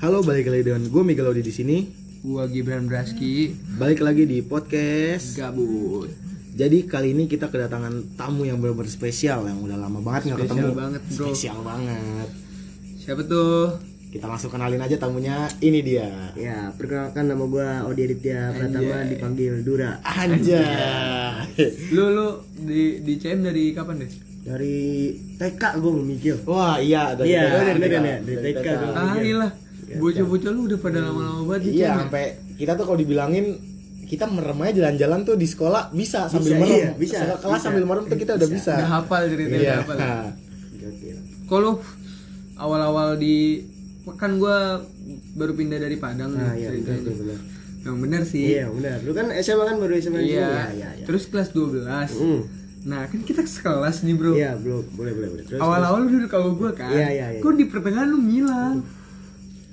Halo, balik lagi dengan gue Miguel Odi di sini. Gua Gibran Braski Balik lagi di podcast. gabut. Jadi kali ini kita kedatangan tamu yang benar-benar spesial yang udah lama banget nggak Spesial ketemu. banget, bro. Spesial banget. Siapa tuh? Kita langsung kenalin aja tamunya. Ini dia. Ya, perkenalkan nama gua Odi Aditya Pratama dipanggil Dura Anjay. Lu lu di di CM dari kapan deh? dari TK gua mikir. Wah, iya dari Iya, TK, dari TK. TK ya, dari TK dulu. Lah. Bocah-bocah lu udah pada lama-lama banget Iya, CM. sampai kita tuh kalau dibilangin kita merem aja jalan-jalan tuh di sekolah bisa sambil Bisa, merem. iya, bisa, kelas bisa. sambil merem tuh kita udah bisa. Udah hafal ceritanya, Iya. udah hafal. Gokil. Kalau awal-awal di kan gua baru pindah dari Padang Nah, nih iya, ceritanya. betul, betul, benar. Yang bener sih. Iya, benar. Lu kan SMA kan baru SMA. Iya. Ya, ya, ya. Terus kelas 12. Hmm. Nah, kan kita sekelas nih, Bro. Iya, bro. Boleh, boleh, boleh. Terus Awal-awal lu duduk sama gua kan. Iya, iya, iya. Kok di pertengahan lu ngilang? terus,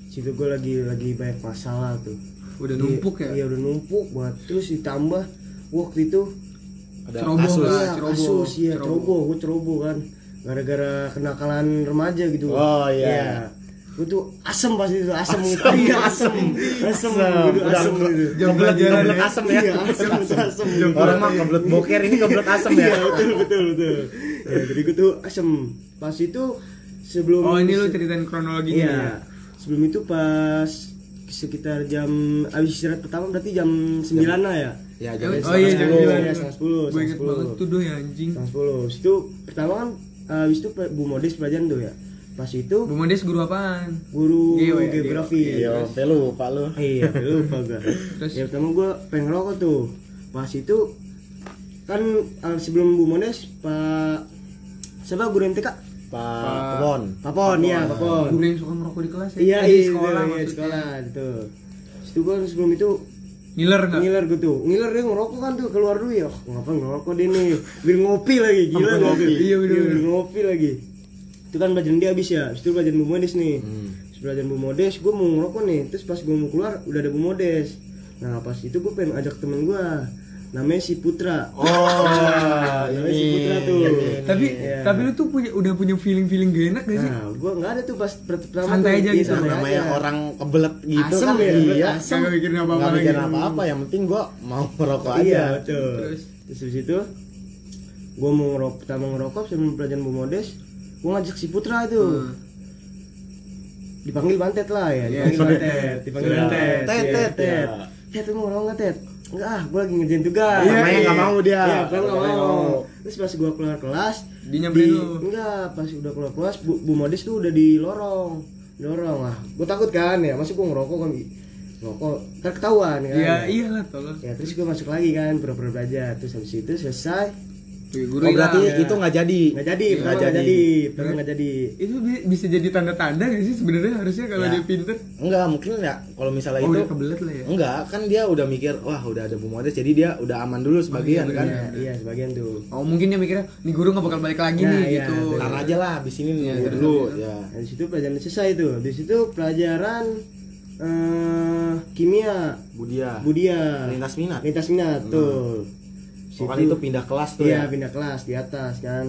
situ gua lagi lagi banyak masalah tuh. Udah Di- numpuk ya? Iya, udah numpuk buat terus ditambah waktu itu Ada Ceroboh kasus. lah. iya, ceroboh, kasus iya ceroboh. ceroboh gue ceroboh kan gara-gara kenakalan remaja gitu Oh, iya. gue tuh asem pas itu asem gitu iya asem asem gitu Udah asem gitu Jam ya. asem ya. iya asem asem Orang mah kebelet boker ini kebelet asem ya. iya betul betul betul ya, jadi gue tuh asem pas itu sebelum Oh, ini lu ceritain kronologinya ya. Sebelum itu pas sekitar jam abis istirahat pertama berarti jam 9 lah ya Ya, Oh, jadi oh iya, jam setengah sepuluh. sembilan. ya, setengah sepuluh, Gue setengah inget sepuluh. banget tuh doh ya anjing. Setengah sepuluh. Habis itu pertama kan habis itu Bu Modis pelajaran tuh ya. Pas itu Bu Modes guru apaan? guru Geo ya, geografi. Iya, saya lupa lu. Iya, lupa gua. Terus? Ya pertama gua pengen ngerokok tuh. Pas itu kan uh, sebelum Bu Modis Pak siapa guru MTK? Pak Won. Papon, iya, Papon. Guru yang suka ngerokok di kelas ya? Iya, di iya, sekolah iya, maksudnya. sekolah. Itu gua sebelum itu Ngiler enggak? ngiler gitu ngiler dia ngerokok kan tuh keluar dulu ya oh, ngapain ngerokok dia nih biar ngopi lagi gila ngopi Iya, biar bener. ngopi lagi itu kan pelajaran dia habis ya habis itu pelajaran Bu Modes nih Hmm. Habis pelajaran Bu Modes gue mau ngerokok nih terus pas gue mau keluar udah ada Bu Modes nah pas itu gue pengen ajak temen gue namanya si Putra Oh, namanya si Putra tuh Tapi Iya. tapi lu tuh punya udah punya feeling-feeling gak enak gak sih? nah gue nggak ada tuh pas pertama Santai tuh. aja Iya, gitu. namanya aja. orang kebelet gitu Asem kan ya, iya. asem. Kagak mikirin apa-apa lagi. mikirin apa-apa, yang penting gua mau merokok aja. Iya betul. Terus? Terus habis itu gue mau ngerokok pertama ngerokok sebelum pelajaran Bu Modes, gue ngajak si Putra itu. Hmm. Dipanggil Bantet lah ya, Iya, dipanggil Bantet, dipanggil Iya. Bantet. Tet, Iya, tet, Tet. ya. Tet, mau ngerokok nggak Tet? Enggak ah, gue lagi ngerjain tugas. Iya, Namanya nggak mau dia. Iya, gue nggak mau. Terus pas gue keluar kelas, Dia nyamperin di- lu. Enggak, pas udah keluar kelas, Bu, Bu Modes tuh udah di lorong. Di lorong ah. Gue takut kan ya, masih gue ngerokok kan ngerokok ntar ketahuan kan Iya, iyalah tolong. ya terus gue masuk lagi kan pura-pura belajar terus habis itu selesai guru Oh, berarti hilang. itu nggak jadi. nggak jadi Nggak nggak jadi. jadi nggak jadi itu bi- bisa jadi tanda-tanda gak sih sebenarnya harusnya kalau Ya. dia pinter? Enggak, mungkin ya kalau misalnya Oh, itu udah kebelet lah ya. Enggak, kan dia udah mikir, wah udah ada Bu Modes jadi dia udah aman dulu sebagian iya, kan. iya iya sebagian tuh Oh, mungkin dia mikirnya nih guru gak bakal balik lagi Nah, nih iya, gitu. Ntar aja lah, habis ini Iya, terus dulu ya. Nah, di situ pelajaran selesai tuh di situ pelajaran eh kimia Budia. budia Lintas minat. lintas minat tuh Pokoknya itu pindah kelas tuh iya ya. pindah kelas di atas kan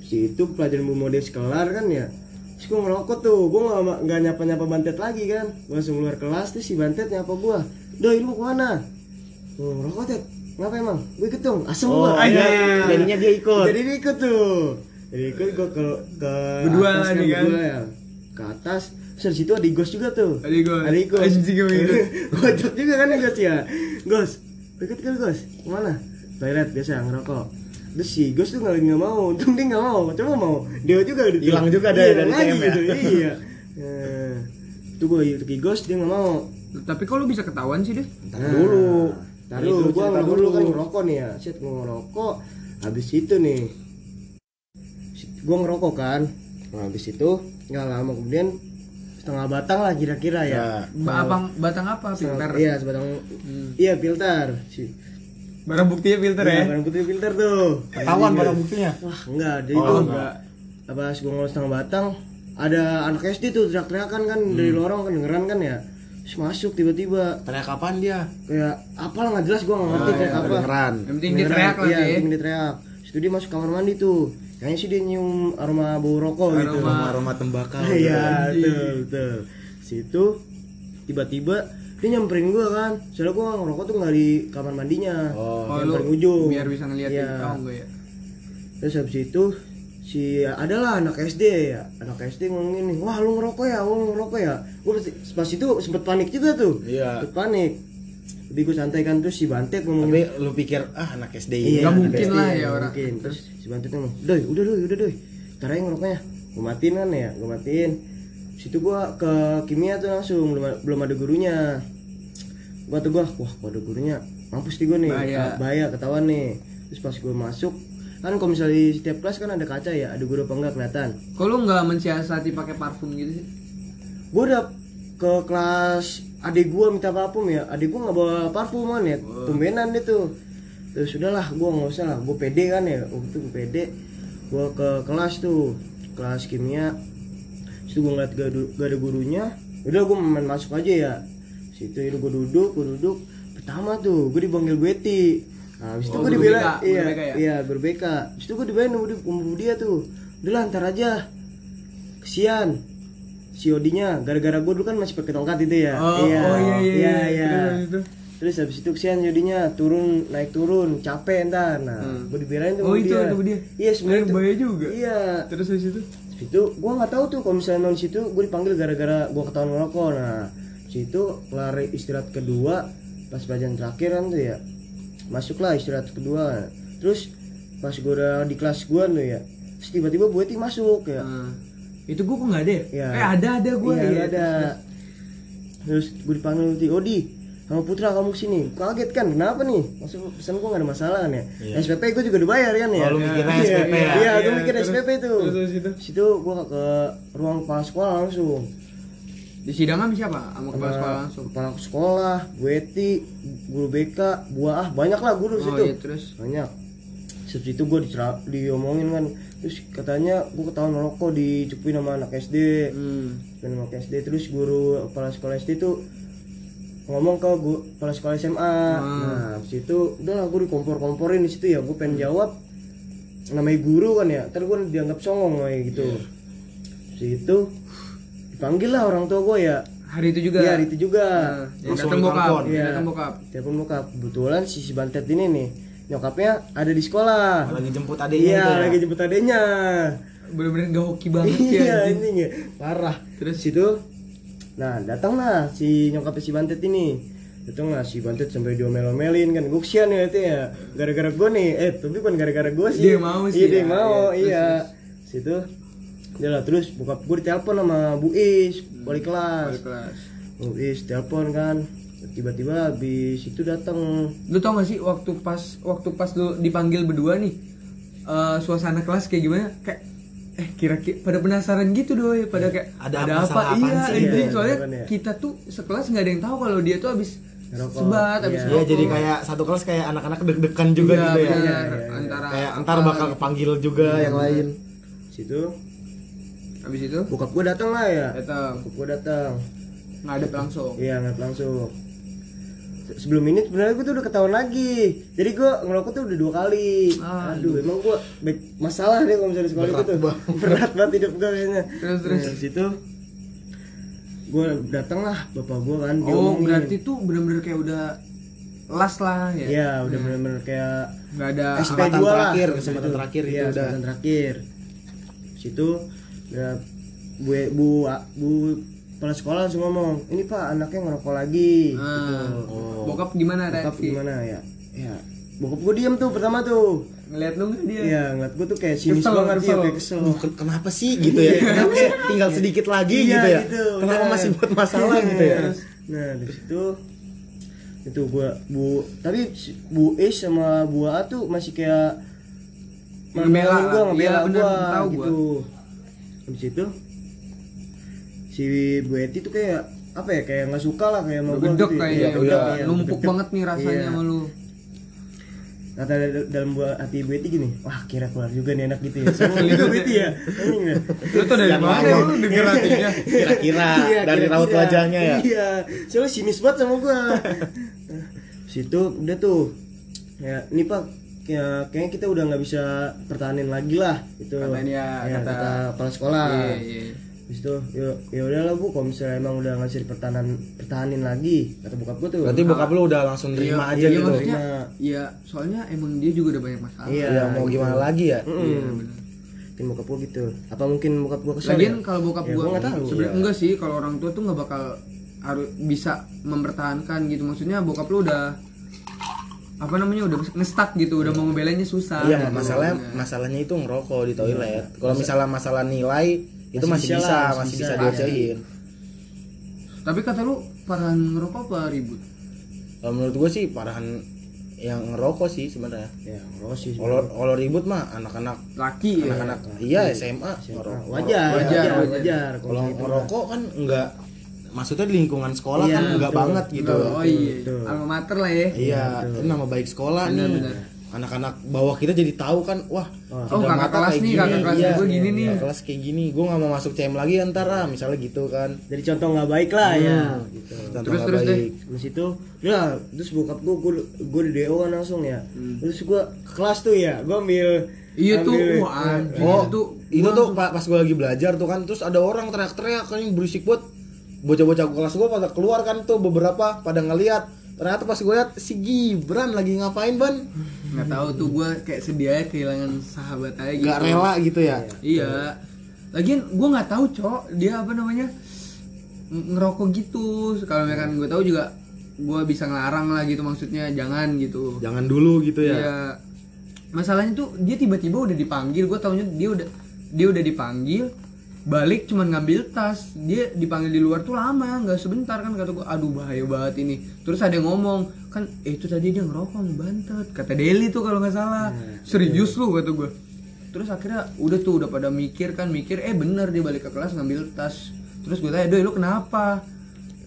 situ pelajaran bu modes kelar kan ya terus gue ngerokok tuh gue nggak nggak nyapa nyapa bantet lagi kan gue langsung keluar kelas tuh si bantet nyapa gue doi lu mau ke mana gue ngerokok tet ngapa emang gue ikut dong asem Oh, gua. iya. Iya. Jadinya dia ikut. jadi dia ikut tuh jadi ikut gue ke ke Berdua atas nih kan? berdua ya ke atas terus situ ada Igos juga tuh Ada Igos. ada Igos Anjing, gak. Gojek juga kan Igos ya Gos ikut kan Gos ke mana toilet biasa ngerokok terus si Gos tuh nggak nggak mau untung dia nggak mau coba mau dia juga udah Hilang juga Iya, dari- dari lagi ya. gitu iya Nah, itu gue ikut Igos dia nggak mau Tapi kok lu bisa ketahuan sih deh? Ntar dulu. Ntar Ini dulu, dulu gua cerita ngerokok dulu. kan ngerokok nih ya Set ngerokok Habis itu nih Gua ngerokok kan nah, Habis itu nggak lama kemudian Setengah batang lah kira-kira ya, Ya. Ba- abang batang apa? Filter. Iya sebatang Hmm. Iya filter si, Barang buktinya filter Iya, ya. barang putih filter tuh Ketahuan barang buktinya. Wah enggak Jadi Oh, itu enggak. Apa gua ngerokok setengah batang Ada anak SD tuh teriak-teriakan kan Dari lorong kedengeran kan ya masuk tiba-tiba Teriak kapan dia? Kayak apalah nggak jelas gua nggak ngerti kayak apa Kedengeran. Yang penting dia teriak lah iya, ya. yang penting dia teriak. Itu dia masuk kamar mandi tuh. Kayaknya sih dia nyium aroma bau rokok gitu. Aroma. Aroma aroma tembakau. Iya, betul, betul. Situ tiba-tiba dia nyamperin gua kan soalnya gua ngerokok tuh nggak di kamar mandinya Oh. Oh, yang lu paling ujung biar bisa ngeliat Iya. tahu gue ya terus habis itu si adalah anak SD ya anak SD ngomongin nih wah lu ngerokok ya lu ngerokok ya gue pas itu sempet panik juga tuh Iya. sempet panik tapi gue santai kan terus si Bantet ngomongin Tapi lu pikir ah anak SD Iya, ini. Nggak mungkin SD, lah ya orang. mungkin. Terus si Bantet ngomong, "Doi, udah doi, udah doi. Aja ngerokoknya." Gue matiin kan ya, gue matiin. Situ gua ke kimia tuh langsung belum belum ada gurunya. Gua tuh gua, wah, kok ada gurunya. Mampus di gua nih. Bahaya. Ah, bahaya ketahuan nih. Terus pas gua masuk, kan kalau misalnya di setiap kelas kan ada kaca ya, ada guru apa enggak kelihatan. kok lu nggak mensiasati pakai parfum gitu sih Gua udah ke kelas adik gua minta parfum ya adik gua nggak bawa parfum kan ya tumbenan dia tuh terus sudahlah gua nggak usah lah gua pede kan ya waktu itu gua pede gua ke kelas tuh kelas kimia situ gua ngeliat gak, ada- gak ada gurunya udah gua main masuk aja ya. Situ itu gua duduk gua duduk. Pertama tuh gua dipanggil Betty. Nah habis itu Oh, gua guru dibela iya BK ya? iya BK habis itu gua dibelain sama dia- sama dia tuh. Udah lah ntar aja. Kesian. Si Odinya gara-gara gue dulu kan masih pakai tongkat itu ya. Oh, oh, iya, iya, iya. iya. Terus habis itu? terus habis itu kesian Odinya turun naik turun capek ntar. Nah Hmm. gue dibelain tuh Oh, itu, dia. iya sebenarnya juga. iya. Terus habis itu situ gue nggak tahu tuh kalau misalnya non situ gue dipanggil gara-gara gue ketahuan ngerokok nah situ lari istirahat kedua pas pelajaran terakhir kan tuh ya masuklah istirahat kedua terus pas gue udah di kelas gue tuh ya terus tiba-tiba Bu Eti masuk ya Nah, itu gue kok nggak ada ya? Iya. Eh ada ada gue iya, ya. ada terus gue dipanggil nanti Odi sama Putra kamu ke sini. Kaget kan? Kenapa nih? Maksud pesan gue gak ada masalah kan ya? SPP gue juga dibayar kan ya? Oh, lu mikirnya Iya, SPP ya? iya gue Iya, mikir terus- SPP tuh terus itu? situ gue ke ruang kepala sekolah langsung. Di sidang sama siapa? Sama kepala sekolah langsung. kepala sekolah Bu Eti guru BK buah ah banyak lah guru Oh situ. iya terus. banyak. Terus itu gue dicerah, diomongin kan. Terus katanya gue ketahuan ngerokok dicepuin sama anak SD Hmm. sama SD terus guru kepala sekolah SD itu ngomong ke guru kepala sekolah SMA nah situ udah lah gue dikompor-komporin di situ ya. Gue pengen jawab namanya guru kan ya. Ntar gue dianggap songong kayak gitu. Situ dipanggil lah orang tua gue ya. Hari itu juga. Iya hari itu juga. Nah, Langsung datang bokap. Iya. datang bokap. telepon bokap. Kebetulan si si Bantet ini nih nyokapnya ada di sekolah. Lagi jemput adiknya iya itu ya? lagi jemput adenya Bener-bener gak hoki banget ya. iya anjing. anjing ya. Parah. Terus? Situ nah datanglah si nyokapnya si Bantet ini. Datanglah si Bantet sampai diomel-omelin kan. Gue kesian ya itu ya. Gara-gara gue nih eh tapi bukan gara-gara gue sih. Dia mau sih iya dia ya, mau iya. iya. situ dia lah terus bokap gue ditelepon sama Bu Is wali kelas. Balik kelas. Bu Is telepon kan. Tiba-tiba habis itu datang. Lu tau gak sih waktu pas waktu pas lu dipanggil berdua nih eh, suasana kelas kayak gimana? Kayak eh kira-kira pada penasaran gitu doi pada kayak Ada ada, apa, apa, iya sih? Iya, soalnya bener. kita tuh sekelas nggak ada yang tahu kalau dia tuh habis Ngerokok. sebat habis Iya. Iya ngerokok. jadi kayak satu kelas kayak anak-anak deg-degan juga Iya, gitu ya. Iya, iya, iya. antara Kayak apa ntar bakal gitu. kepanggil juga yang lain situ habis itu bokap gue datang lah ya datang bokap gue datang ngadep langsung Iya nggak langsung. Se- Sebelum ini sebenarnya gue tuh udah ketahuan lagi. Jadi gue ngerokok tuh udah dua kali. Ah, Aduh, emang gue baik masalah deh kalau misalnya sekolah itu tuh. Berat banget hidup gue kayaknya. Terus, terus. Nah, situ gue datang lah bapak gue kan. oh berarti tuh bener-bener kayak udah las lah ya Iya udah bener-bener kayak nggak ada SP kesempatan dua lah. terakhir, Gitu. kesempatan terakhir Iya, itu udah. kesempatan terakhir. Situ ya bu bu bu kepala sekolah langsung ngomong ini pak anaknya ngerokok lagi Ah, gitu. bokap gimana Bokap reaksi gimana ya? Ya, bokap gue diem tuh pertama tuh. ngeliat lu nggak dia Iya, ngeliat gue tuh kayak sinis Kesel, banget dia, kesel. kayak kesel. Duh, ken- kenapa sih gitu ya? Kenapa sih tinggal sedikit lagi Iya, gitu ya? gitu, Kenapa bener. masih buat masalah gitu ya? Nah, dari situ itu gua Bu tapi Bu Is sama Bu A tuh masih kayak Ngebela, gue kan? ngebela Iya, bener, gua tahu gua. gitu. Habis itu si Bu Eti tuh kayak apa ya kayak nggak suka lah kayak mau gitu ya. kayaknya Iya, udah iya, numpuk gedek. banget nih rasanya Iya. sama lu kata dal- dalam buah hati Bu Eti gini wah kira keluar juga nih anak gitu ya sama gitu Bu Eti ya lu tuh dari mana lu denger hatinya Kira-kira Iya, dari kira-kira. raut wajahnya ya? iya soalnya sinis banget sama gua situ udah tuh ya ini pak ya, kayaknya kita udah nggak bisa pertahanin lagi lah itu Kata dia, ya, kata- kata kepala sekolah Iya, iya. Habis itu ya ya udahlah bu kalau misalnya emang udah ngasih pertahanan pertahanin lagi kata bokap gue tuh berarti bokap lu udah langsung terima aja iya, gitu maksudnya Terima. ya soalnya emang dia juga udah banyak masalah Iya. ya mau gimana lagi ya Mm-mm. Iya, bener. mungkin bokap gue gitu apa mungkin bokap gue kesel Lagian ya? kalau bokap Ya, gua gua nggak tahu. sebenarnya Iya. enggak sih kalau orang tua tuh nggak bakal harus bisa mempertahankan gitu maksudnya bokap lu udah apa namanya udah ngestak gitu udah mau ngebelainnya susah iya gitu. masalahnya Iya. masalahnya itu ngerokok di toilet kalau misalnya masalah nilai itu Masih masih bisa bisa lah, masih bisa bisa. diocehin tapi kata lu parahan ngerokok apa ribut? Kalau menurut gue sih parahan yang ngerokok sih sebenarnya. Ya ngerokok sih kalau ribut mah anak-anak laki ya? anak-anak. Iya SMA ngerokok. Wajar Wajar, wajar wajar. wajar. kalau gitu. ngerokok kan enggak maksudnya di lingkungan sekolah Iya, kan enggak betul. banget gitu. Oh iya alma mater lah ya. Iya ini nama baik sekolah Benar, nih. benar. Anak-anak bawah kita jadi tahu kan wah. Oh, kakak kelas kayak nih, gini, kakak kelas iya, gue gini nih. kakak kelas kayak gini gue nggak mau masuk CM lagi antara misalnya gitu kan jadi contoh nggak baik lah ya Hmm. gitu Contoh Terus, terus deh. baik. Terus itu, ya terus bokap gue, gue, gue di DO kan langsung ya. Hmm. Terus gue ke kelas tuh ya, gue ambil. Iya tuh, ambil- wah, anjing. Oh, Itu itu, tuh pa- pas gue lagi belajar tuh kan, terus ada orang teriak-teriak kan yang berisik buat bocah-bocah kelas gue pada keluar kan tuh beberapa pada ngeliat ternyata pas gue liat si Gibran lagi ngapain ban nggak tahu tuh gue kayak sedih aja kehilangan sahabat aja gitu nggak rela gitu ya Iya. Lagian gue nggak tahu cok dia apa namanya ng- ngerokok gitu. Kalau misalkan gue tahu juga gue bisa ngelarang lah gitu maksudnya jangan gitu. jangan dulu gitu ya Iya. Masalahnya tuh dia tiba-tiba udah dipanggil. Gue taunya dia udah dia udah dipanggil balik cuman ngambil tas. Dia dipanggil di luar tuh lama nggak sebentar kan kata gue aduh bahaya banget ini. Terus ada yang ngomong kan eh, itu tadi dia ngerokok ngebantet kata Deli tuh kalau nggak salah. Serius lu kata gue terus akhirnya udah tuh udah pada mikir kan mikir eh bener dia balik ke kelas ngambil tas. Terus gue tanya doi lu kenapa?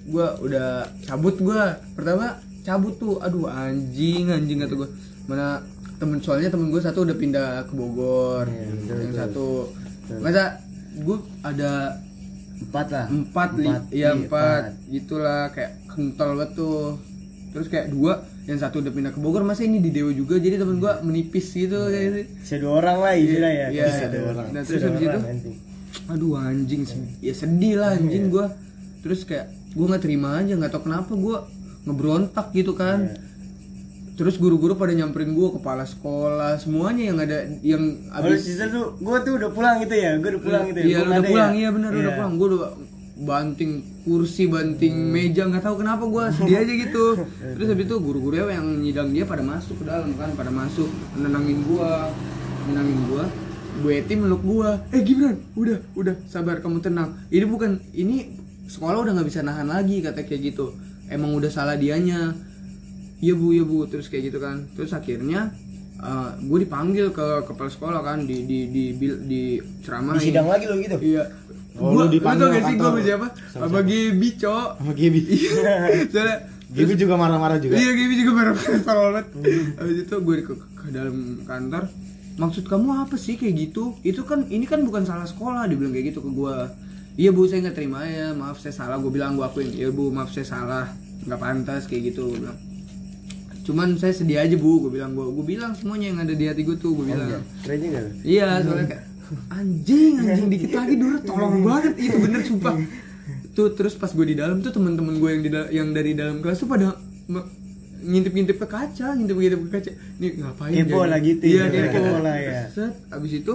Gue udah cabut gue pertama cabut tuh aduh anjing anjing kata gue mana temen soalnya temen gue satu udah pindah ke Bogor. Yang satu masa gue ada Empat lah. empat, Empat, iya iya, empat, gitulah kayak kental banget tuh. Terus kayak dua yang satu udah pindah ke Bogor masa ini di Dewa juga? Jadi temen gue menipis gitu kayak Bisa dua orang lah istilah ya. Iya, Bisa ada dua orang. Nah, terus habis itu? nanti. aduh anjing ya sedih lah anjing gua. Terus kayak gua nggak terima aja nggak tau kenapa gua ngebrontak gitu kan terus guru-guru pada nyamperin gua kepala sekolah semuanya yang ada yang abis sisa tuh, gue tuh udah pulang gitu ya, gue udah pulang gitu ya. iya udah ada pulang ya. iya benar udah Iya. pulang gua udah banting kursi banting meja nggak tahu kenapa gua sedih aja gitu terus habis itu guru-guru yang nyidang dia pada masuk ke dalam kan pada masuk menenangin gua menenangin gua Bu Eti meluk gua eh Gibran udah udah sabar kamu tenang ini bukan ini sekolah udah nggak bisa nahan lagi kata kayak gitu emang udah salah dianya iya bu iya bu terus kayak gitu kan terus akhirnya gue dipanggil ke kepala sekolah kan di di di di, di ceramahin Di sidang lagi lo gitu. Iya. Oh, gua, lu dipanggil lu tau gak sih gue sama siapa? Sama Gibi, Cok. sama Gibi Soalnya Gibi juga marah-marah juga Iya, Gibi juga marah-marah parah banget. Habis itu gue ke, ke dalam kantor. Maksud kamu apa sih kayak gitu? Itu kan ini kan bukan salah sekolah, dia bilang kayak gitu ke gue. Iya bu, saya nggak terima ya, maaf saya salah. Gue bilang gue akuin, iya bu, maaf saya salah, nggak pantas kayak gitu. Gua bilang. Cuman saya sedih aja bu, gue bilang gue, gue bilang semuanya yang ada di hati gue tuh, gue bilang. Keren juga lo. Iya, soalnya kayak anjing, anjing dikit lagi dulu tolong banget itu bener sumpah. Tuh terus pas gue di dalam tuh teman-teman gue yang di yang dari dalam kelas tuh pada ngintip-ngintip ke kaca, ngintip-ngintip ke kaca. Nih ngapain? Kepo lah gitu Iya, ya, kepo. lah ya. Set, abis itu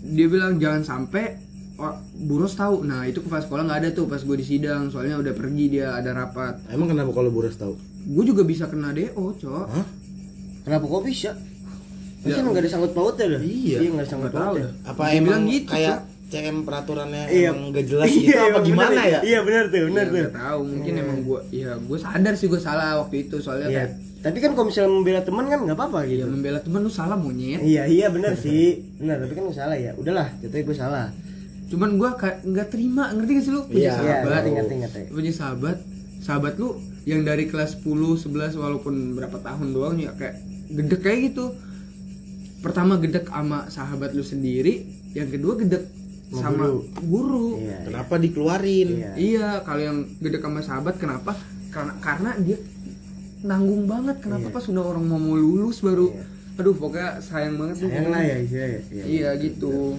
dia bilang jangan sampai oh, Buros tahu. Nah, itu kepala sekolah nggak ada tuh pas gue di sidang, soalnya udah pergi dia ada rapat. emang kenapa kalau Buras tahu Gue juga bisa kena DO, Cok. Hah? Kenapa kok bisa? Ya. Pasti nggak ada sangkut pautnya dah. Iya. Iya nggak ada tahu pautnya. apa Dia emang bilang gitu, kayak Cok. CM peraturannya Iya. emang gak jelas gitu Iya, apa emang gimana bener. ya Iya benar tuh, benar Ya, tuh. nggak tahu, mungkin emang gue, ya gue sadar sih gue salah waktu itu soalnya Iya. kayak Tapi kan kalau misalnya membela teman kan nggak apa-apa ya gitu. membela teman lu salah monyet. Iya iya benar sih. Benar, tapi kan gue salah ya. Udahlah, jatuhnya gue salah. Cuman gue nggak terima, ngerti gak sih lu? Punya Iya, Iya, sahabat, ngerti ngerti ngerti. punya sahabat, sahabat lu yang dari kelas 10, 11 walaupun berapa tahun doang ya kayak gedek kayak gitu. Pertama gedek sama sahabat lu sendiri, yang kedua gedek Sama sama guru. guru. Iya. kenapa dikeluarin Iya. Iya, kalau yang gede sama sahabat kenapa? Karena karena dia nanggung banget. Kenapa Iya. pas udah orang mau mau lulus baru Iya. aduh pokoknya sayang banget tuh Sayang lah ya, iya. Iya, Iya gitu.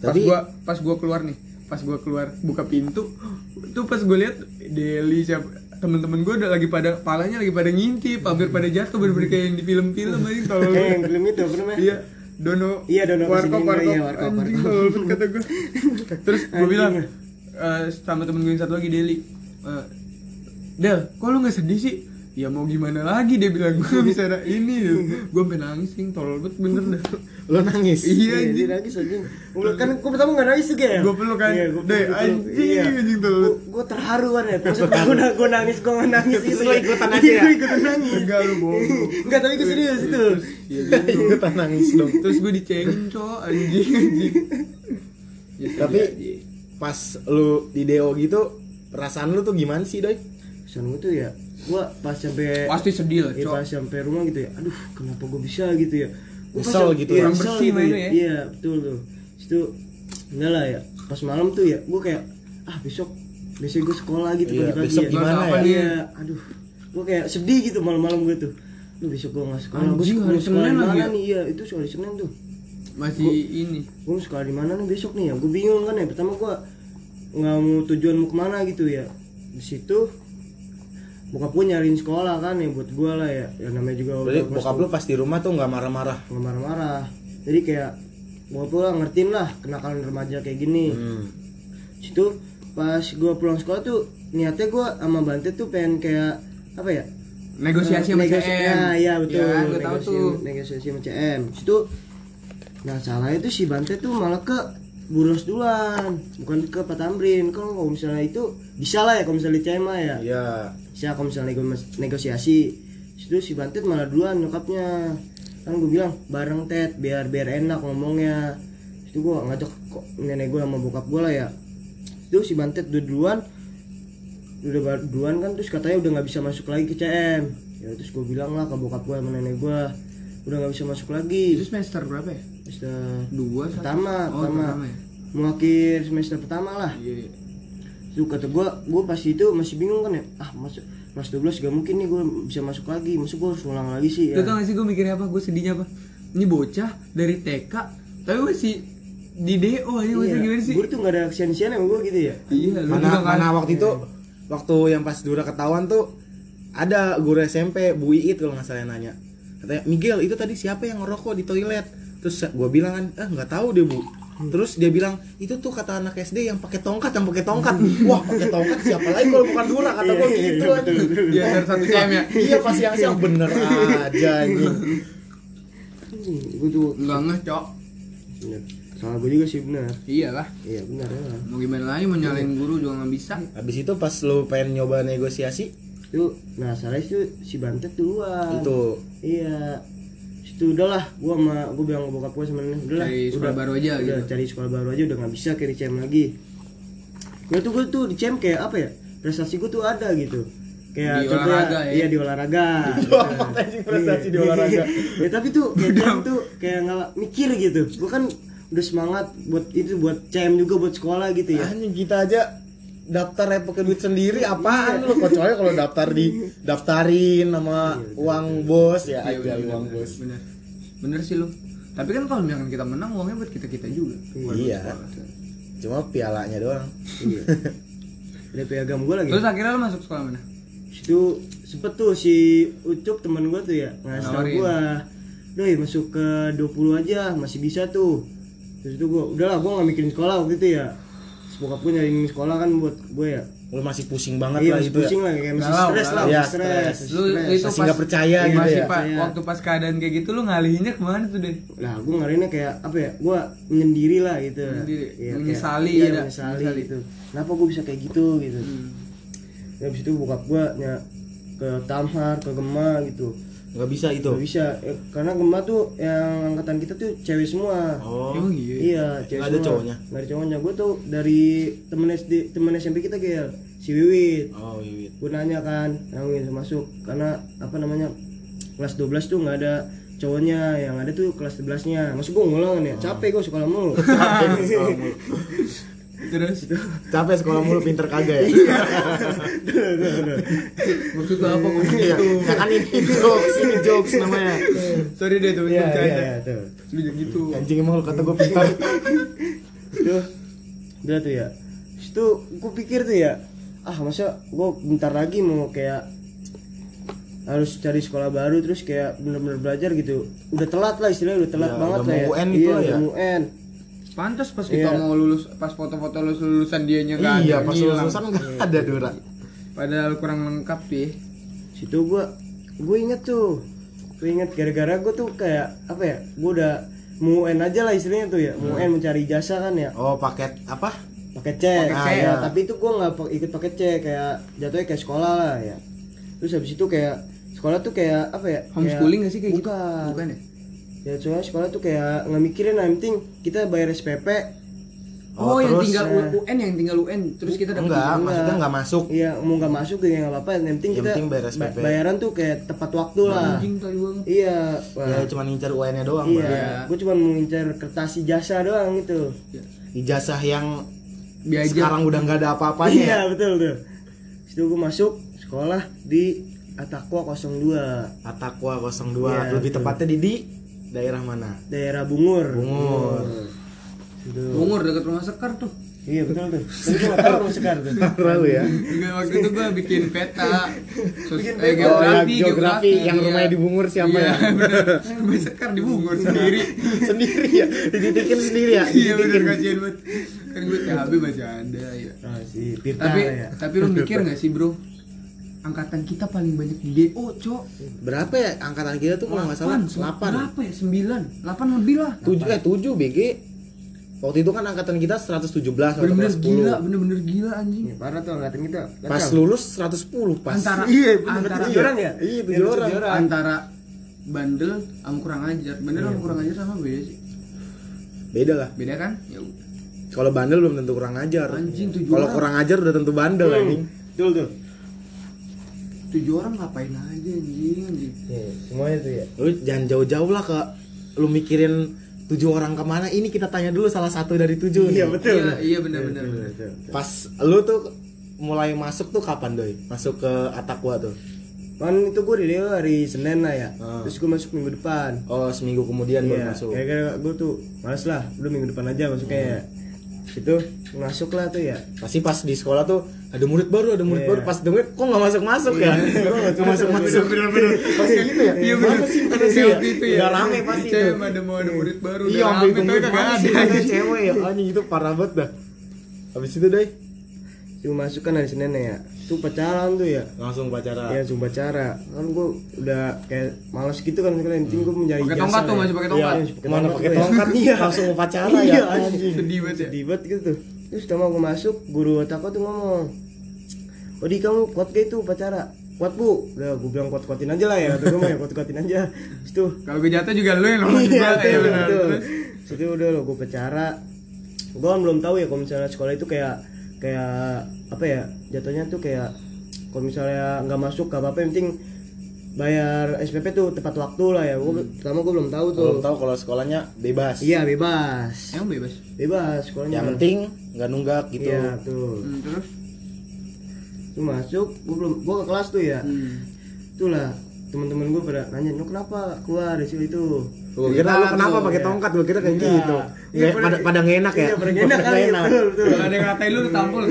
pas Tapi- gua pas gua keluar nih pas gua keluar buka pintu tuh pas gua lihat Deli siapa temen-temen gua udah lagi pada palanya lagi pada ngintip hampir pada jatuh bener-bener kayak yang di film-film aja tolong eh yang film itu namanya? Iya Dono Iya, Dono warkop warkop iya, warkop, anjing kata gua. Terus Anjing. bilang eh, sama temen gue yang satu lagi Deli eh, Del kok lu gak sedih sih? Ya mau gimana lagi dia bilang. Gue bisa ada ini gue sampai nangis sing tolol banget bener dah Lo nangis. iya Iya, anjing dia nangis anjing. Gua kan gua pertama enggak nangis juga ya. Gua peluk kan. Iya, gua Deh, anjing. Iya. anjing tuh. Gua, gua terharu kan ya. Terus gua, na- gua nangis, gua nggak nangis gitu. lo ikutan aja ya? Gua ikutan nangis. enggak lu bohong Enggak, tapi gua serius itu. Iya, gitu. Ikutan nangis dong. terus gue dicengin cowok anjing anjing Ya, Tapi pas lu di Deo gitu, perasaan lu tuh gimana sih, Doi? Pesan gua tuh ya, gua pas sampai pasti sedih lah Iya cowok pas sampai rumah gitu ya, aduh kenapa gue bisa gitu ya Nyesel gitu iya, ya. Kurang nyesel bersih gitu mainnya ya. Iya betul tuh Itu enggak lah ya. Pas malam tuh ya gue kayak ah besok besok gue sekolah gitu Iya, pagi-pagi besok ya. gimana ya? Iya aduh gue kayak sedih gitu malam-malam gue tuh. Duh besok gue gak sekolah Gue sekolah, hari sekolah Senin di lagi mana ya? nih? Iya itu sekolah di Senin tuh. Masih ini. Gue mau sekolah di mana nih besok nih? Ya Gue bingung kan ya. Pertama gue nggak mau tujuan mau ke mana gitu ya. Di situ bokap gue nyariin sekolah kan ya buat gue lah ya. Ya namanya juga Berarti bokap lu pas di rumah tuh nggak marah-marah. nggak marah-marah. Jadi kayak bokap gue lah ngertiin lah kenakalan remaja kayak gini. Hmm. situ pas gue pulang sekolah tuh niatnya gue sama Bante tuh pengen kayak apa ya? Negosiasi sama Negosi- CM Nah, iya betul. Ya, gue tahu negosiasi, tuh. negosiasi sama CM situ nah salahnya tuh si Bante tuh malah ke Buros duluan bukan ke Pak Tamrin. Kan kalau misalnya itu bisa lah ya kalau misalnya di mah ya. Iya. bisa kalau misalnya nego- negosiasi. Situ si Bantet malah duluan nyokapnya. Kan gue bilang bareng Ted biar biar enak ngomongnya. Itu gue ngajak kok nenek gue sama bokap gue lah ya. Itu si Bantet udah duluan udah duluan kan terus katanya udah nggak bisa masuk lagi ke CM ya terus gue bilang lah ke bokap gue sama nenek gue udah nggak bisa masuk itu lagi semester berapa ya? Semester dua pertama oh, pertama. pertama ya mau akhir semester pertama lah iya Tuh kata gue, gue pas itu masih bingung kan ya Ah masuk kelas 12 gak mungkin nih gue bisa masuk lagi Masuk gue harus ulang lagi sih ya tau gak sih gue mikirnya apa? Gue sedihnya apa? Ini bocah dari TK Tapi masih di DO aja masih gimana sih? Gue tuh gak ada kesian-kesian sama gue gitu ya Iya, lu Mana juga kan mana waktu itu waktu yang pas Dura ketahuan tuh ada guru SMP Bu Iit kalau nggak salah yang nanya. Katanya, "Miguel, itu tadi siapa yang ngerokok di toilet?" Terus gue bilang kan, "Ah, nggak tahu deh, Bu." Terus dia bilang, "Itu tuh kata anak SD yang pakai tongkat, yang pakai tongkat." Wah, pakai tongkat siapa lagi kalau bukan Dura? Kata gue gitu aja. Iya, dari satu CM ya. Iya, pas siang-siang. Bener aja anjing. Gue tuh Enggak ngeh, Cok. Salah gue juga sih benar Iyalah. Iya benar ya. Mau gimana lagi, mau nyalain guru juga gak bisa. Habis itu pas lu pengen nyoba negosiasi, Itu Nah salah itu si Bantet duluan. Itu. Iya Situ udahlah Gue sama Gue bilang ke bokap gue nenek Udahlah Cari sekolah baru aja udah gitu. cari sekolah baru aja udah gak bisa kayak di CM lagi. Gue tuh gue tuh di CM kayak apa ya Prestasi gue tuh ada gitu. Kayak Di contohnya, olahraga ya? iya di olahraga. Prestasi di olahraga. ya tapi tuh kayak CM tuh kayak nggak mikir gitu. Gue kan udah semangat buat itu buat CM juga buat sekolah gitu ya. Anjing kita aja daftar ya pakai duit sendiri apaan lu? Kecuali kalau daftar di daftarin sama uang bos. Ya Iya, aja uang bener, bos. Bener. Bener sih lu. Tapi kan kalau misalkan kita menang uangnya buat kita-kita juga. Buat Iya. cuma pialanya doang. Iya. Ada piagam gue lagi. Terus akhirnya lu masuk sekolah mana? itu sempet tuh si Ucup teman gue tuh ya ngasih tau gue doi masuk ke 20 aja masih bisa tuh. Terus itu gue udahlah gue gak mikirin sekolah waktu itu ya bokap gue nyariin sekolah kan buat gue ya lu masih pusing banget iya lah masih itu pusing ya lah kayak masih Galau, stres lah Iya, stres stres. Lu stres. itu Masih nggak percaya gitu masih ya? Pak, Percaya. waktu pas keadaan kayak gitu lu ngalihinnya ke mana tuh deh? Nah, gue ngarahinnya kayak apa ya? Gue menyendiri lah gitu. Menyendiri. Iya, Menyesali kayak, iya, ada. menyesali, Menyesali. gitu. Kenapa gue bisa kayak gitu gitu? Hmm. Ya, habis itu bokap gue nya ke Tamhar, ke Gema gitu. Nggak bisa itu Gak bisa, eh, karena Gema tuh yang angkatan kita tuh cewek semua. oh Emang iya. Iya, cewek Nggak ada semua. cowoknya? Nggak ada cowoknya. Gue tuh dari temen SD, temen SMP kita kayak si Wiwit. oh iya Gue nanya kan, yang bisa masuk karena apa namanya kelas 12 tuh nggak ada cowoknya yang ada tuh kelas 11 nya masuk gue ngulang ya capek gue sekolah mulu Terus capek sekolah mulu pinter kagak ya maksud lu apa ngomong Iya, gitu? ya kan ini, jokes ini jokes namanya Sorry deh tuh, Iya, bercanda. iya, iya, tuh. Lu jangan gitu. anjing emang lu kata gue pintar itu udah tuh ya itu gue pikir tuh ya ah masa gue bentar lagi mau kayak harus cari sekolah baru terus kayak bener-bener belajar gitu udah telat lah istilahnya udah telat Ya, banget udah lah ya UN itu iya udah ya. UN Pantas pas kita Iya. mau lulus, pas foto-foto lulus lulusan dianya nggak ada. iya pas lulusan nggak ada Dora Padahal kurang lengkap ya. situ gue gue inget tuh gue inget gara-gara gue tuh kayak apa ya gue udah mau UN aja lah istilahnya tuh ya mau UN mencari jasa kan ya oh paket apa pakai C, Ah, C. ya, tapi itu gue nggak ikut pakai C kayak jatuhnya kayak sekolah lah ya terus habis itu kayak sekolah tuh kayak apa ya Homeschooling nggak sih kayak gitu? bukan. Bukan ya? Ya soalnya sekolah tuh kayak nggak mikirin lah yang penting kita bayar SPP Oh, Oh, yang tinggal eh, UN yang tinggal UN terus kita dapat enggak izin. maksudnya nggak masuk iya mau nggak masuk ya nggak apa-apa yang penting Yang kita penting bayar SPP. ba- bayaran tuh kayak tepat waktu lah Anjing tadi banget. iya wah. ya cuma ngincar UN nya doang iya Bang. gue cuma ngincar kertas ijazah doang gitu ijazah yang Biajar. sekarang udah nggak ada apa-apanya ya? iya betul tuh situ gue masuk sekolah di Atakwa 02 Atakwa 02 Iya, lebih betul. tepatnya di, di daerah mana daerah Bungur Bungur. Situ. Bungur dekat rumah Sekar tuh. Iya betul tuh. Tapi gue gak tau rumah sekar tuh. Tahu ya Juga waktu itu gua bikin peta, sos- Bikin eh, peta. Oh, ya, geografi, geografi, yang iya. rumahnya di Bungur siapa Iya, ya? Rumah Sekar di Bungur sendiri. sendiri ya dititikin sendiri ya Iya dititikin kasihan banget. Kan gue THB masih ada ya. Ah si Tirta Tapi ya. tapi lu mikir gak sih bro? Angkatan kita paling banyak di DO, cok. berapa ya angkatan kita tuh kalau nggak salah 8 Berapa ya? 9. 8 lebih lah. 7 eh 7 BG waktu itu kan angkatan kita 117 atau Bener-bener 110 gila, bener-bener gila anjing. Ini parah tuh angkatan kita. pas Kacau. lulus 110 pas Antara Iya, bener, antara tujuh orang ya? Iya, tujuh Iya, orang. antara bandel sama kurang ajar. Bandel sama kurang ajar sama beda sih. beda lah Beda kan? Ya udah. kalau bandel belum tentu kurang ajar Anjing, tujuh kalau orang. kurang ajar udah tentu bandel Hmm, anjing Betul tuh. Tujuh orang ngapain aja anjing anjing. Iya, semuanya tuh ya. lu jangan jauh-jauh lah ke lu mikirin tujuh orang ke mana ini kita tanya dulu salah satu dari tujuh Iya nih. betul. Iya, iya benar. betul, betul. pas lu tuh mulai masuk tuh kapan doi masuk ke Atakwa tuh Kan itu gue di Dewa hari Senin lah ya. Ah. Terus gue masuk minggu depan. oh seminggu kemudian baru Iya, masuk gara-gara gue tuh males lah, udah minggu depan aja masuknya ya. Situ masuk lah tuh ya. pasti pas di sekolah tuh ada murid baru ada murid Iya. baru pas denger kok nggak masuk masuk ya nggak masuk masuk pasti gitu ya Iya Mana benar. sih mana sih Kayak ya waktu itu ya. udah rame pasti Cewek tuh ada mau ada murid baru. iya tapi kagak mana sih ada. ada cewek ya anjing itu parah banget dah habis itu deh Itu masuk kan hari Senin ya. Tuh pacaran tuh ya. langsung pacaran Ya cuma cara kan gue udah kayak malas gitu kan sekarang penting gue mencari Pakai tongkat tuh ya. masih pakai Iya, tongkat. pakai mana tongkat pakai ya. tongkat iya langsung upacara ya Iya, anjing Sedih banget ya. sedih banget gitu tuh terus sama gue masuk guru otak tuh ngomong Odi kamu kuat gak itu upacara? Kuat bu. Udah gue bilang kuat kuatin aja lah ya kata gue mah ya kuat kuatin aja tuh Kalau gue jatuh juga lu yang juga. iya Iya betul benar. Situ udah lo gue pacara gue kan belum tahu ya kalau misalnya sekolah itu kayak kayak apa ya jatuhnya tuh kayak kalau misalnya nggak masuk gak apa-apa yang penting bayar SPP tuh tepat waktu lah ya gue pertama gue belum tahu tuh belum tahu kalau sekolahnya bebas iya bebas Emang bebas. bebas sekolahnya yang penting nggak nunggak gitu iya tuh Hmm, terus? tuh masuk gue belum gue ke kelas tuh ya Hmm. itulah teman-teman gue pada nanya lu kenapa keluar dari situ itu Gue kira lu kenapa pakai ya. tongkat? Gue kira kayak Enggak. gitu. Iya, Nggak- pada pada nggak enak ya. iya pada enak kali enak. betul betul Kalau ada yang ngatain lu lu tampol.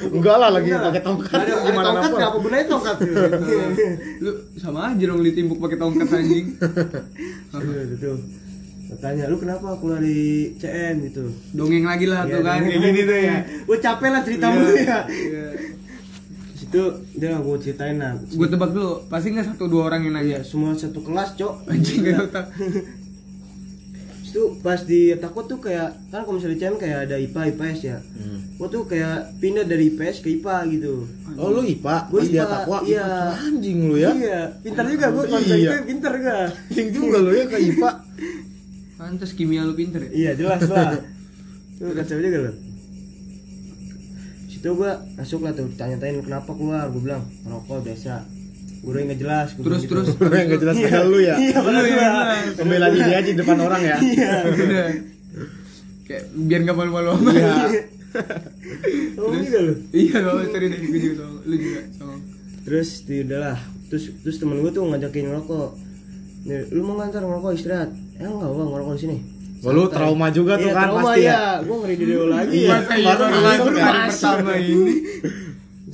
Enggak lah lagi pakai tongkat. ada, Gimana tongkat nggak apa gunanya tongkat. Tuh Lu sama aja dong ditimbuk pakai tongkat anjing. Itu tanya lu kenapa keluar di CN gitu. Dongeng lagi lah Iya, tuh kan. kayak gini tuh ya. gue capek lah cerita ya. Iya. situ dia gue ceritain lah. Gue tebak dulu, pasti nggak satu dua orang yang nanya. ya semua satu kelas cok. Anjing gak. itu pas di takut tuh kayak kan kalau misalnya di CN kayak ada IPA IPS ya Hmm. gue tuh kayak pindah dari IPS ke IPA gitu Oh lu IPA? Gua IPA, takwa iya. Anjing lu ya. Iya, pintar juga gue konsep Iya. itu pintar gak? Anjing juga lu ya ke IPA. Pantes kimia lu pinter ya. Iya jelas lah. Tuh kacau juga lo. Situ gue masuk lah tuh tanya-tanya kenapa keluar, gue bilang merokok biasa. Guru yang nggak jelas. Terus bilang terus gitu. Lu yang gak jelas padahal lu ya. Iya, Lu gua. yang jelas. Pembela diri aja di depan orang ya. Iya. Udah. Kayak biar gak malu-malu amat. Iya. Ngomong juga lu. Iya, gak apa tadi dari gue juga sama. Lu juga sama. Terus ya udahlah. Terus terus temen gue tuh ngajakin ngerokok. Nih, lu mau ngantar ngerokok istirahat? Eh enggak, gua ngerokok di sini. Wah, lu trauma juga tuh Iya, kan trauma pasti ya. ya. Gue ngeri di lagi Iya, ya. Iya baru hari pertama ini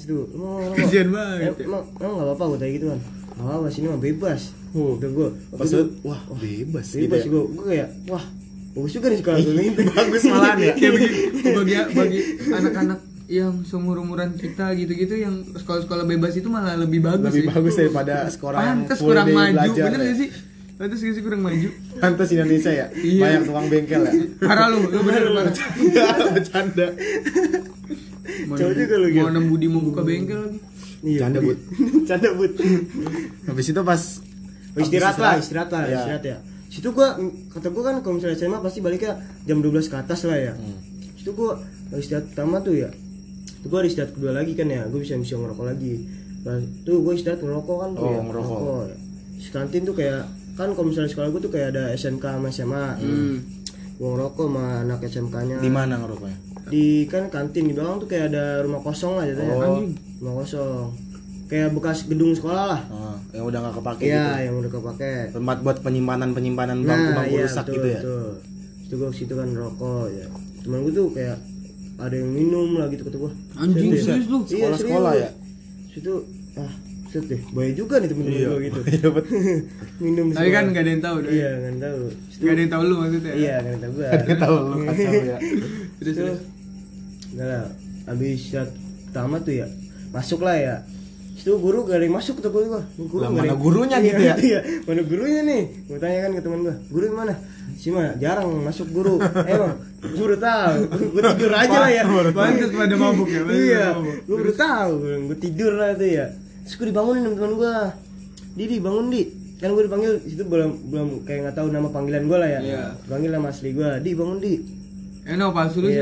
Situ, emang Kasian banget Em- Emang emang nggak apa-apa gue tanya gitu kan. Nggak apa-apa sini mah bebas. Oh. Udah gue. Pas wah, bebas gitu Bebas ya. gue. Gue kayak wah bagus juga nih sekolah gue gitu. Bagus malahan ya. Kayak bagi, bagi, bagi anak-anak yang seumur umuran kita gitu-gitu yang sekolah-sekolah bebas itu malah lebih bagus Lebih sih. bagus daripada sekolah yang Pantes full kurang day maju, belajar bener ya. gak sih? Pantes gak sih kurang maju? Pantes Indonesia ya. Iya. Banyak tukang bengkel ya. Parah lu, lu bener parah. Enggak, bercanda. Mau Jauh juga lu. Mau nem Budi mau buka bengkel lagi. Iya, Canda, Budi. Bud. Canda but. Habis itu pas Oh, istirahat lah, istirahat lah, Iya. istirahat ya. Situ gua kata gua kan kalau misalnya SMA pasti baliknya jam 12 ke atas lah ya. Hmm. Situ gua istirahat pertama tuh ya. Itu gua ada istirahat kedua lagi kan ya. Gua bisa bisa ngerokok lagi. Pas tuh gua istirahat ngerokok kan tuh Oh, ya. ngerokok. ya. Di kantin tuh kayak kan kalau misalnya sekolah gua tuh kayak ada SMK sama SMA. Hmm. Gua ngerokok sama anak SMK-nya. di mana ngerokoknya? Di kan kantin di belakang tuh kayak ada rumah kosong lah jadinya. Oh. Rumah kosong. Kayak bekas gedung sekolah lah. Oh, yang udah nggak kepake Iya, gitu. yang udah kepake. Tempat buat penyimpanan-penyimpanan bangku-bangku rusak betul, gitu ya. Betul. Itu gua situ kan rokok ya. Temen gua tuh kayak ada yang minum lah gitu kata gua. Anjing Serius, serius lu. Iya, Sekolah-sekolah serius. ya? Situ ah, set deh. Bahaya juga nih temen Iya. gua gitu. Iya, minum Tapi kan sekolah. gak ada yang tahu deh. Iya, kan tahu. Situ Gak ada yang tahu lu maksudnya. Iya, kan tahu gua. Dia tahu lu kacau ya. Terus Enggak lah. Habis saat pertama tuh ya. Masuk lah ya. Situ guru gak ada yang masuk tuh gua. Guru Lah, mana ada gurunya gitu ya? Iya, mana gurunya nih? Gua tanya kan ke teman gua, "Guru mana?" Si mah jarang masuk guru. Emang gua baru tahu. Gua tidur aja lah ya. Pada mabuk ya. Iya, pada mabuk. gua baru tahu. Gua gua tidur lah tuh ya. Terus gua dibangunin sama teman gua. Didi bangun di. Kan gua dipanggil situ belum belum kayak nggak tahu nama panggilan gua lah ya. Iya. Panggil nama asli gua. Di bangun di. Eh no palsu lu sih.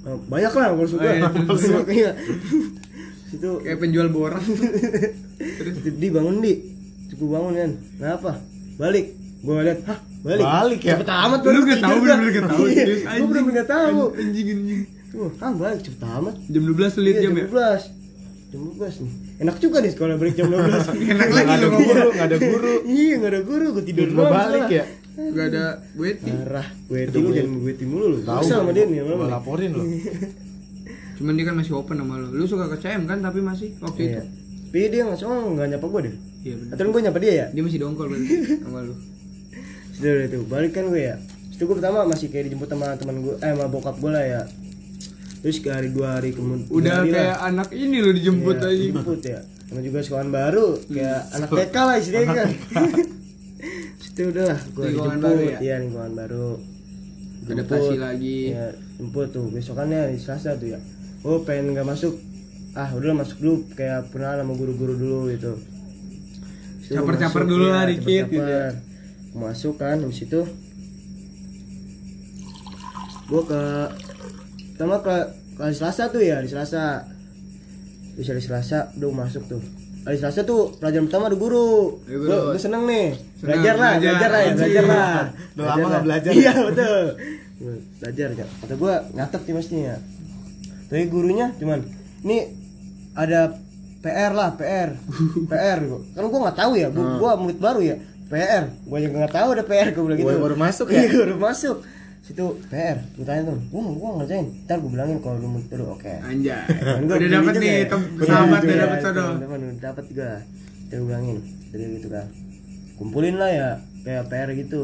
Iya. Oh, banyak lah kalau suka. Oh, iya. Makanya. Situ Kayak penjual borak. Terus di bangun di, gua bangun kan, kenapa? Balik, gua lihat, hah balik. Balik ya? Cepet amat Lu baru nggak tidur tahu, gua. bener-bener nggak tahu, Iya, serius, Gua anjing. bener-bener nggak tahu. Anjing anjing. Tuh, ah balik cepet amat. Jam 12 lu lihat Iya, jam ya. 12 Jam 12 nih. Enak juga nih sekolah break jam 12. Enak Nggak lagi lu guru, nggak ada guru. iya, enggak ada guru, gua tidur doang balik ya. Gak ada waiting. Parah, gue lu jangan gue mulu lu. Tahu sama dia nih, nih. laporin lo. Cuman dia kan masih open sama lu. Lu suka ke CM kan tapi masih waktu itu. Iya. Tapi dia nggak soal nggak nyapa gue deh. Iya benar. Atau gue nyapa dia ya? Dia masih dongkol berarti sama lu. Sudah udah tuh, balik kan gue ya. Itu gue pertama masih kayak dijemput sama teman gue, eh sama bokap gue lah ya. Terus ke hari dua hari kemudian Udah kayak anak ini lu dijemput Iya, aja. Jemput ya. Sama juga sekolahan baru, kayak anak TK lah istilahnya kan. Situ udah gue dijemput, baru ya? iya lingkungan baru. Adaptasi lagi. Ya, jemput tuh besokannya di Selasa tuh ya. Oh pengen nggak masuk, ah udah masuk dulu kayak pernah sama guru-guru dulu gitu. Caper-caper dulu iya, lah dikit gitu ya. Masuk kan di situ. Gue ke pertama ke hari Selasa tuh ya, hari Selasa. Terus hari Selasa udah masuk tuh. Hari Selasa tuh pelajaran pertama ada guru. Guru. Gue seneng nih. Seneng, belajar lah, belajar. belajar lah ya, belajar lah. Udah lama nggak belajar Iya ya? betul. Belajar ya. Kata gue nyatet sih mestinya. Tapi gurunya cuman ini ada PR lah, PR. PR gua. Kan gua nggak tahu ya, gua, gua murid baru ya. PR. Gua juga nggak tahu ada PR gua bilang gitu. Gua baru masuk ya? Iya, baru masuk. Situ PR. Gua tanya tuh, gua gua ngerjain. Ntar gua bilangin kalau lu baru, oke. Anjay. Kan gua Udah juga nih ya. sahabat udah iya, dapat sodo. teman-teman udah dapat juga. Kita bilangin dari gitu kan. Kumpulin lah ya kayak PR gitu.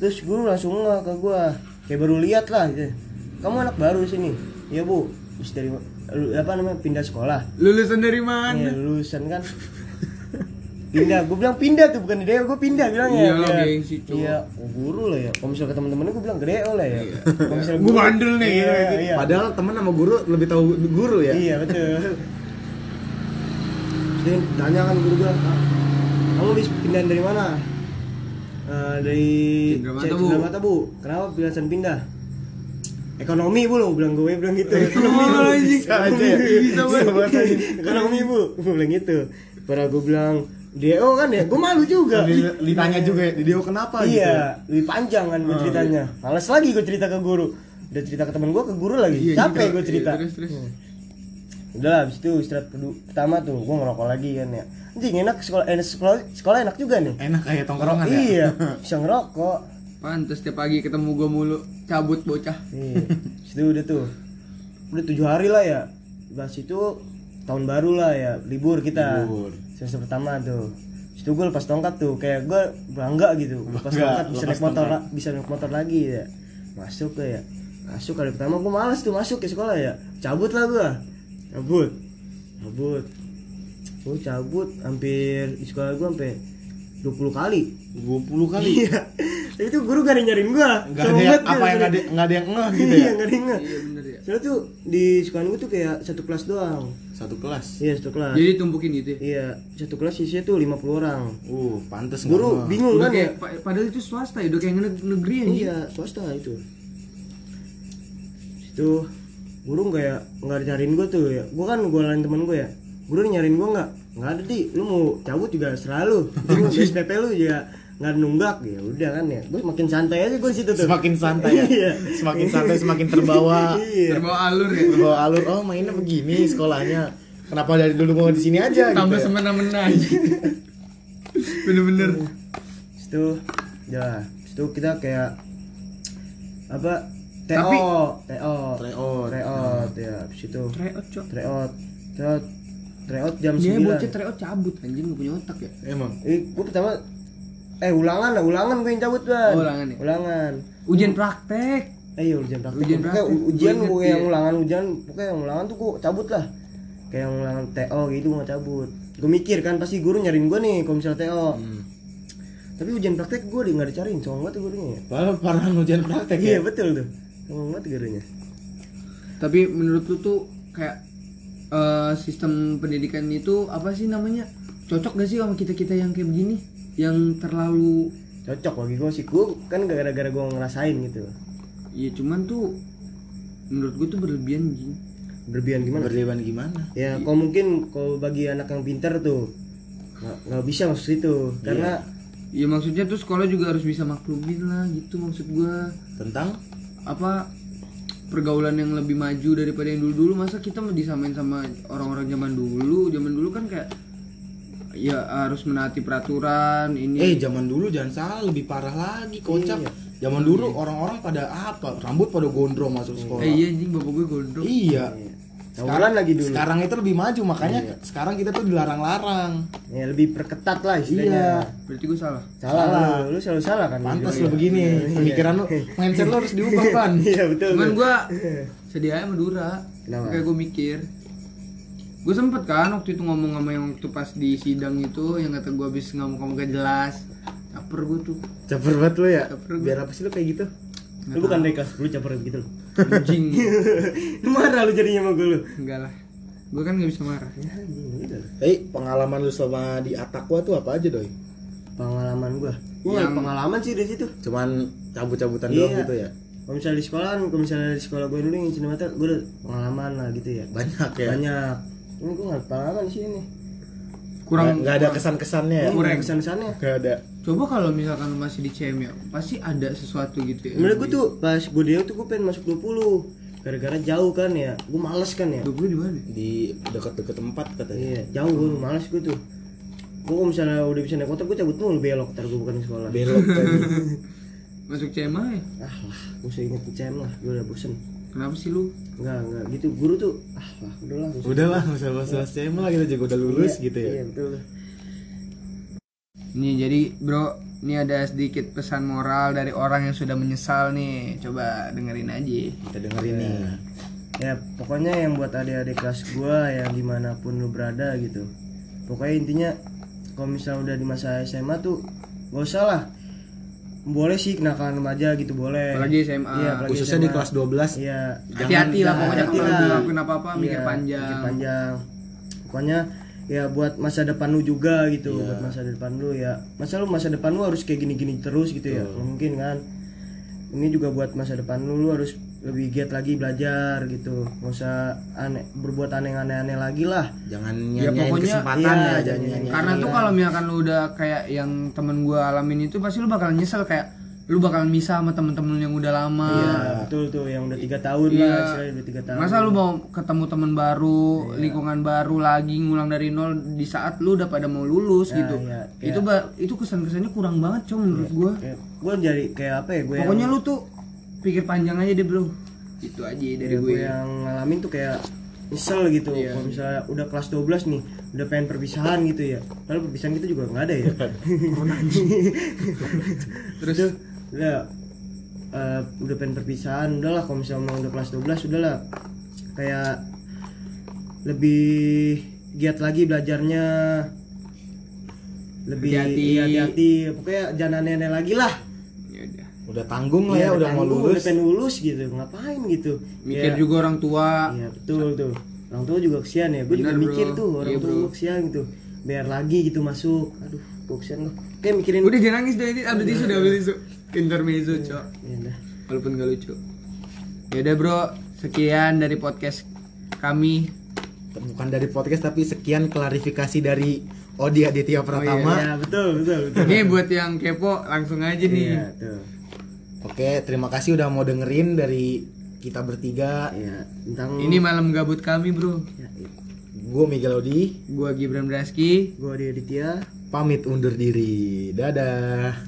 Terus guru langsung nggak ke gua. Kayak baru lihat lah gitu. Kamu anak baru di sini. Iya, Bu. Terus dari apa namanya pindah sekolah. Lulusan dari mana? lulusan kan. Pindah, gue bilang pindah tuh bukan di DO, gue pindah bilangnya. Iya lah, Iya. gengsi, cowok. Iya, oh, guru lah ya. Kalau misalnya ke temen-temennya gue bilang ke DO lah ya. Kalau misalnya Gua bandel nih, Iya, gitu. iya. Padahal temen sama guru lebih tahu guru ya. Iya betul. Terus dia tanya kan guru "Ah, kamu habis pindah dari mana? "Eh, dari Cendramata, Cek- Bu." Bu. Kenapa pilihan pindah? Ekonomi bu lo bilang gue bilang gitu. Ekonomi Oh, bu. anjing. Bisa aja ya. Bisa banget. Ekonomi bu. Gue bilang gitu. Padahal gue bilang DO kan ya, gue malu juga. Di- Ditanya juga ya, di Dio kenapa gitu. Iya, lebih panjang kan gue ceritanya. Males lagi gue cerita ke guru. Udah cerita ke temen gue ke guru lagi. Iya, Capek gue cerita. Iya, Terus terus. Udah lah, habis itu istirahat kedua, pertama tuh gue ngerokok lagi kan ya. Anjing enak sekolah, eh, sekolah sekolah enak juga nih. Enak kayak tongkrongan ya. Iya, bisa ngerokok. Pantes tiap pagi ketemu gua mulu cabut bocah. Iya. Situ udah tuh. Udah tujuh hari lah ya. Pas itu tahun baru lah ya, libur kita. Libur. Semester pertama tuh. Situ gue lepas tongkat tuh, kayak gue bangga gitu. Lepas tongkat bisa naik motor, la- bisa naik motor lagi ya. Masuk ke ya. Masuk kali pertama gue males tuh masuk ke sekolah ya. Cabut lah gue. Cabut. Cabut. Gue cabut hampir di sekolah gue sampai 20 kali. 20 kali Iya. Tapi itu guru gak ada yang nyariin gua. nggak ada yang, apa yang nggak ada nggak ada yang ngeh gitu Iya, ya nggak ada yang ngeh. Iya bener ya. Soalnya tuh di sekolah gua tuh kayak satu kelas doang. satu kelas Iya, satu kelas. Jadi tumpukin gitu ya. Iya, satu kelas isinya tuh 50 orang. uh pantes nggak Guru bingung Udah kan ya? padahal itu swasta ya, udah kayak neg- negeri ya. Iya, swasta itu. Itu guru nggak ya nggak nyariin gua tuh ya. Gua kan gua lain temen gua ya. Guru nyariin gua nggak? Nggak ada di. Lu mau cabut juga selalu. Lu SPP lu juga nggak ada nunggak ya udah kan ya gue makin santai aja gue di situ tuh semakin santai ya Iya. semakin santai semakin terbawa iya Terbawa alur ya. terbawa alur oh mainnya begini sekolahnya kenapa dari dulu mau di sini aja Tambah gitu ya? semena-mena aja. Bener-bener. itu ya itu kita kayak apa TO TO Tryout. tryout ya habis itu Tryout cok. Tryout jam Dia 9 bocah tryout cabut anjing gak punya otak ya. emang eh gue pertama eh ulangan lah ulangan gue yang cabut ban Oh, ulangan ya? ulangan Ujian praktek. eh iya ujian praktek Ujian pokoknya praktek. u- ujian Gua gue yang iya. ulangan ujian pokoknya yang ulangan tuh gue cabut lah kayak yang ulangan TO gitu gue cabut gue mikir kan pasti guru nyariin gue nih kalau misalnya TO Hmm. tapi ujian praktek gue di nggak dicariin soalnya banget tuh gurunya ya. Padahal parah ujian praktek iya ya betul tuh sombong banget gurunya Tapi menurut lu tuh kayak eh, sistem pendidikan itu apa sih namanya? Cocok gak sih sama kita-kita yang kayak begini? Yang terlalu cocok bagi gue sih. Gue kan gara-gara gue ngerasain gitu. Ya cuman tuh menurut gue tuh berlebihan berlebihan gimana? Berlebihan gimana? Ya kalau mungkin kalau bagi anak yang pintar tuh nggak bisa masuk situ karena Ya maksudnya tuh sekolah juga harus bisa maklumin lah gitu maksud gua. Tentang? Apa pergaulan yang lebih maju daripada yang dulu-dulu masa kita mau disamain sama orang-orang zaman dulu? Zaman dulu kan kayak ya harus menaati peraturan ini. Eh zaman dulu jangan salah lebih parah lagi kocak. Zaman dulu orang-orang pada apa? Rambut pada gondrong masuk sekolah. Eh iya anjing bapak gue gondrong. Iya tawuran lagi dulu. Sekarang itu lebih maju makanya sekarang kita tuh dilarang-larang. Ya lebih perketat lah istilahnya. Berarti gue salah? Salah, Lu, lu selalu salah kan? Pantas lo begini. Pemikiran lo mindset lo harus diubah kan iya betul cuman tuh. gua sedih aja Madura Kenapa? kayak gue mikir. Gue sempet kan waktu itu ngomong sama yang waktu pas di sidang itu yang kata gue habis ngomong-ngomong gak jelas. Caper gue tuh. Caper banget lo ya? Caper biar apa sih lo kayak gitu? Lu bukan dari kelas 10 caper gitu lu anjing. Lu marah lu jadinya sama gue lu. Enggak lah. Gue kan gak bisa marah ya. Eh pengalaman lu selama di Atakwa tuh apa aja doi? Pengalaman gua? Gua ada pengalaman sih dari situ. Cuman cabut-cabutan Iya. doang gitu ya? Kalau misalnya di sekolah kalau misalnya di sekolah gue dulu yang Cinemata gue udah pengalaman lah gitu ya. Banyak ya? Banyak. Ini gue nggak pengalaman di sini. Kurang nggak ada kesan-kesannya ya? Kurang kesan kesannya nggak ada coba kalau misalkan lu masih di CM ya pasti ada sesuatu gitu ya. Menurut gue tuh pas gue dia tuh gue pengen masuk 20 gara-gara jauh kan ya. Gue males kan ya. 20 di mana? Di dekat-dekat tempat katanya. Iya jauh gue males gue tuh. Gue kalau misalnya udah bisa naik motor gue cabut mulu belok. Ntar gue bukan di sekolah. Belok tadi masuk CM aja ah lah gue usah inget CM lah gue udah bosen. Kenapa sih lu? Enggak enggak gitu. Guru tuh ah lah udah lah gua- udah lah bahas CM lah kita juga udah lulus Iya, gitu ya. iya betul Nih jadi bro, ini ada sedikit pesan moral dari orang yang sudah menyesal nih. Coba dengerin aja. kita dengerin nih ya pokoknya yang buat adik-adik kelas gua yang di mana pun lu berada gitu pokoknya intinya kalau misalnya udah di masa SMA tuh gak usah lah boleh sih kenakalan remaja gitu boleh Apalagi SMA. iya, apalagi khususnya di SMA. kelas 12 iya Hati-hati lah pokoknya hati-hati kalau lah. lu ngelakuin apa-apa mikir Iya, panjang. mikir panjang pokoknya ya buat masa depan lu juga gitu Iya. buat masa depan lu ya. Masa lu masa depan lu harus kayak gini-gini terus gitu ya? Nggak mungkin kan. Ini juga buat masa depan lu lu harus lebih giat lagi belajar gitu. Nggak usah aneh berbuat aneh-aneh lagi lah. Jangan Ya, pokoknya- kesempatan iya, ya jangan nyanyain. Karena tuh kalau misalkan lu udah kayak yang temen gua alamin itu pasti lu bakal nyesel kayak lu bakal misah sama temen-temen yang udah lama Iya, betul tuh yang udah tiga tahun Iya. lah, istilahnya udah tiga tahun. Masa lu mau ketemu temen baru, Iya. lingkungan baru lagi ngulang dari nol di saat lu udah pada mau lulus Nah, gitu. iya, Itu ba- itu kesan-kesannya kurang banget, Cong menurut gua. Kayak, gue jadi kayak apa ya gue Pokoknya lu tuh pikir panjang aja deh, Bro. Itu aja dari ya, gue. gue yang ngalamin tuh kayak nyesel gitu Iya. kalau misalnya udah kelas 12 nih udah pengen perpisahan gitu ya padahal perpisahan kita juga nggak ada ya terus udah eh, udah pengen perpisahan udahlah kalau misalnya mau udah kelas 12 udahlah kayak lebih giat lagi belajarnya lebih Hati-hati. iya, hati-hati pokoknya jangan aneh-aneh lagi lah Ya udah. udah tanggung lah Iya, ya udah mau tanggung, lulus udah pengen lulus gitu ngapain gitu Mikir Ya, juga orang tua. Iya betul tuh. Orang tua juga kesian ya. Gue juga Bener, mikir bro. tuh orang Iya, tua bro. gua kesian gitu. Biar lagi gitu masuk. Aduh, gue kesian loh. Kayak mikirin. Udah jangan nangis deh ini ambil tisu udah ambil tisu. Intermezzo, Cok. Ya udah. Walaupun gak lucu. Ya udah, Bro. Sekian dari podcast kami. bukan dari podcast tapi sekian klarifikasi dari Odi Aditya Pratama Ya betul betul betul. Ini buat yang kepo langsung aja nih. Iya tuh. oke terima kasih udah mau dengerin dari kita bertiga Iya tentang Ini malam gabut kami, Bro. Ya, gue Miguel Odi Gua Gibran Braski. gue Aditya. pamit undur diri dadah